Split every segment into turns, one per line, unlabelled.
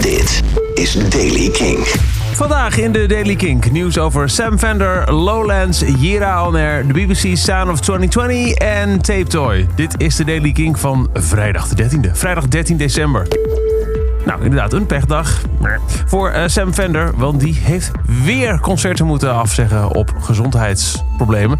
Dit is Daily King.
Vandaag in de Daily Kink nieuws over Sam Fender, Lowlands, Jira On de BBC Sound of 2020 en Tape Toy. Dit is de Daily Kink van vrijdag de 13e. Vrijdag 13 december. Nou, inderdaad, een pechdag voor uh, Sam Fender, want die heeft weer concerten moeten afzeggen op gezondheidsproblemen.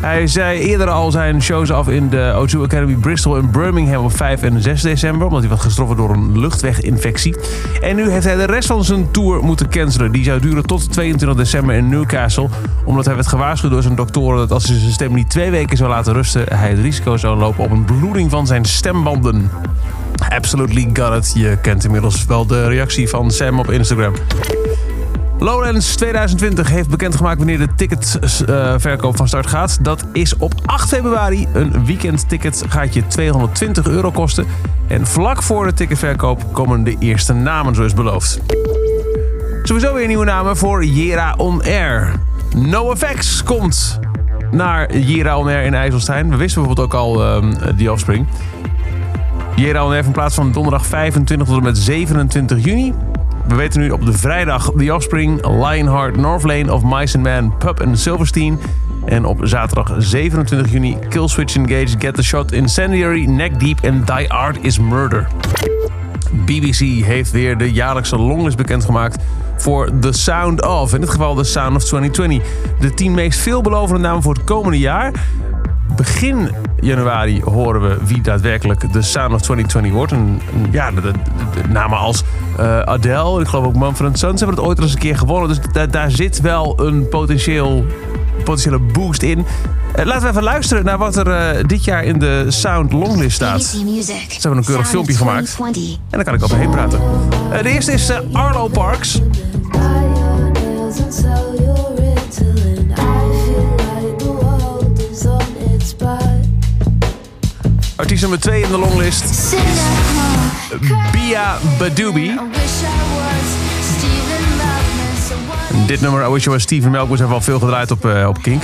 Hij zei eerder al zijn shows af in de O2 Academy Bristol en Birmingham op 5 en 6 december. Omdat hij was getroffen door een luchtweginfectie. En nu heeft hij de rest van zijn tour moeten cancelen. Die zou duren tot 22 december in Newcastle. Omdat hij werd gewaarschuwd door zijn doktoren dat als hij zijn stem niet twee weken zou laten rusten... hij het risico zou lopen op een bloeding van zijn stembanden. Absolutely got it. Je kent inmiddels wel de reactie van Sam op Instagram. Lowlands 2020 heeft bekendgemaakt wanneer de ticketverkoop van start gaat. Dat is op 8 februari. Een weekendticket gaat je 220 euro kosten. En vlak voor de ticketverkoop komen de eerste namen zoals beloofd. Sowieso weer nieuwe namen voor Jera On Air. NoFX komt naar Jera On Air in IJsselstein. We wisten bijvoorbeeld ook al uh, die Offspring. Jera On Air in plaats van donderdag 25 tot en met 27 juni. We weten nu op de vrijdag The Offspring, Lionheart, Northlane of Mice and Man, Pup en Silverstein. En op zaterdag 27 juni Killswitch Engage, Get the Shot, Incendiary, Neck Deep en Die Art is Murder. BBC heeft weer de jaarlijkse longlist bekendgemaakt voor The Sound of. In dit geval The Sound of 2020. De tien meest veelbelovende namen voor het komende jaar. Begin januari horen we wie daadwerkelijk de Sound of 2020 wordt. En, ja, de, de, de, namen als uh, Adele, ik geloof ook Mumford Sons hebben het ooit al eens een keer gewonnen. Dus da daar zit wel een potentieel, potentiële boost in. Uh, laten we even luisteren naar wat er uh, dit jaar in de Sound Longlist staat. Ze hebben een keurig filmpje gemaakt. En daar kan ik overheen praten. de eerste is Arlo Parks. Nummer 2 in de longlist. Bia Badubi. Dit nummer, I Wish You Was Steven Melkwood, heeft wel veel gedraaid op, uh, op Kink.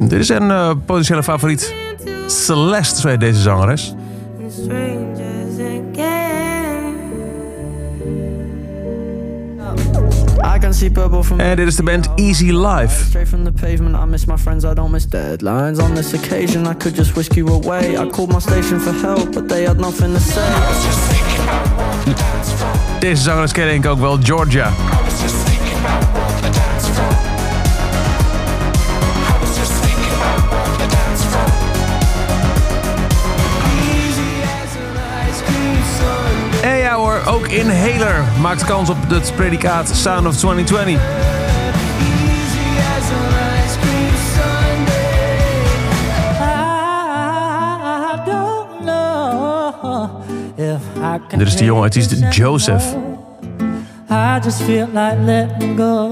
Dit is een uh, potentiële favoriet. Celeste, deze zangeres. En dit is de band Easy Life. Straight from the pavement, I miss my friends, I don't miss deadlines. On this occasion, I could just whisk you away. I called my station for help, but they had nothing to say. Deze zangeres ken ik ook wel, Georgia. Inhaler maakt kans op het predicaat Sound of 2020. Dit is de jongen, het is Joseph. I just feel like letting go.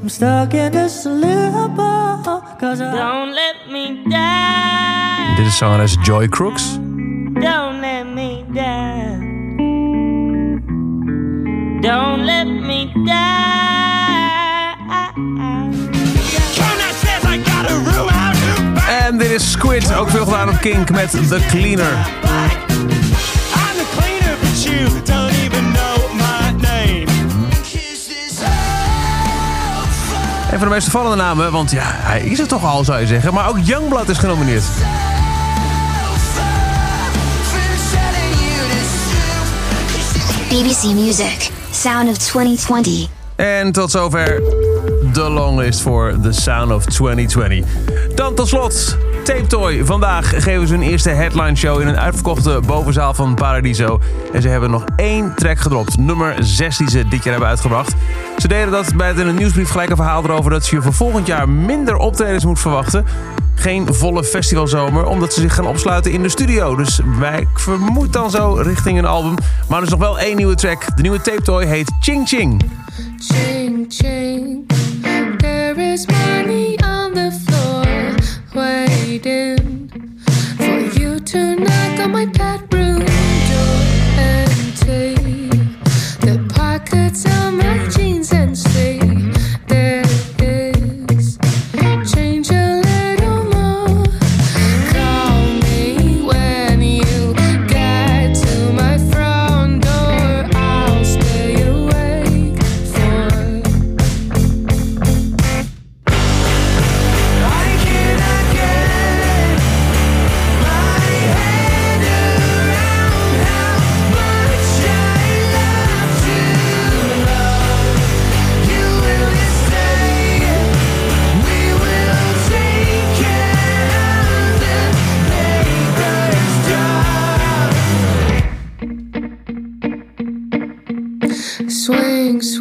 I'm stuck in this limbo. Cause I don't let me down. Dit is zangeres Joy Crooks. Don't let me down. Don't let me die. En dit is Squid, ook veel gedaan op Kink met The Cleaner. En van de meest vallende namen, want ja, hij is het toch al, zou je zeggen. Maar ook Youngblood is genomineerd.
BBC Music. Sound of 2020.
En tot zover de longlist voor The Sound of 2020. Dan tot slot Tape Toy. Vandaag geven ze hun eerste headline show in een uitverkochte bovenzaal van Paradiso. En ze hebben nog één track gedropt. Nummer 6 die ze dit jaar hebben uitgebracht. Ze deden dat bij het in een nieuwsbrief gelijk een verhaal erover dat ze je voor volgend jaar minder optredens moet verwachten geen volle festivalzomer, omdat ze zich gaan opsluiten in de studio. Dus wij vermoeden dan zo richting een album. Maar er is nog wel één nieuwe track. De nieuwe tape toy heet Ching. Ching Ching,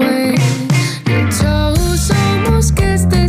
fue. Todos somos que este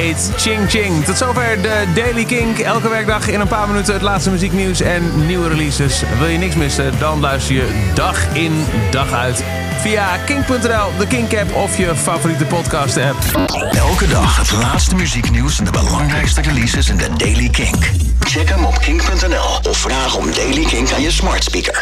heet Ching Ching. Tot zover de Daily Kink. Elke werkdag in een paar minuten het laatste muzieknieuws en nieuwe releases. Wil je niks missen? Dan luister je dag in, dag uit via kink.nl, de Kink-app of je favoriete podcast-app.
Elke dag het laatste muzieknieuws en de belangrijkste releases in de Daily Kink. Check hem op kink.nl of vraag om Daily Kink aan je smart speaker.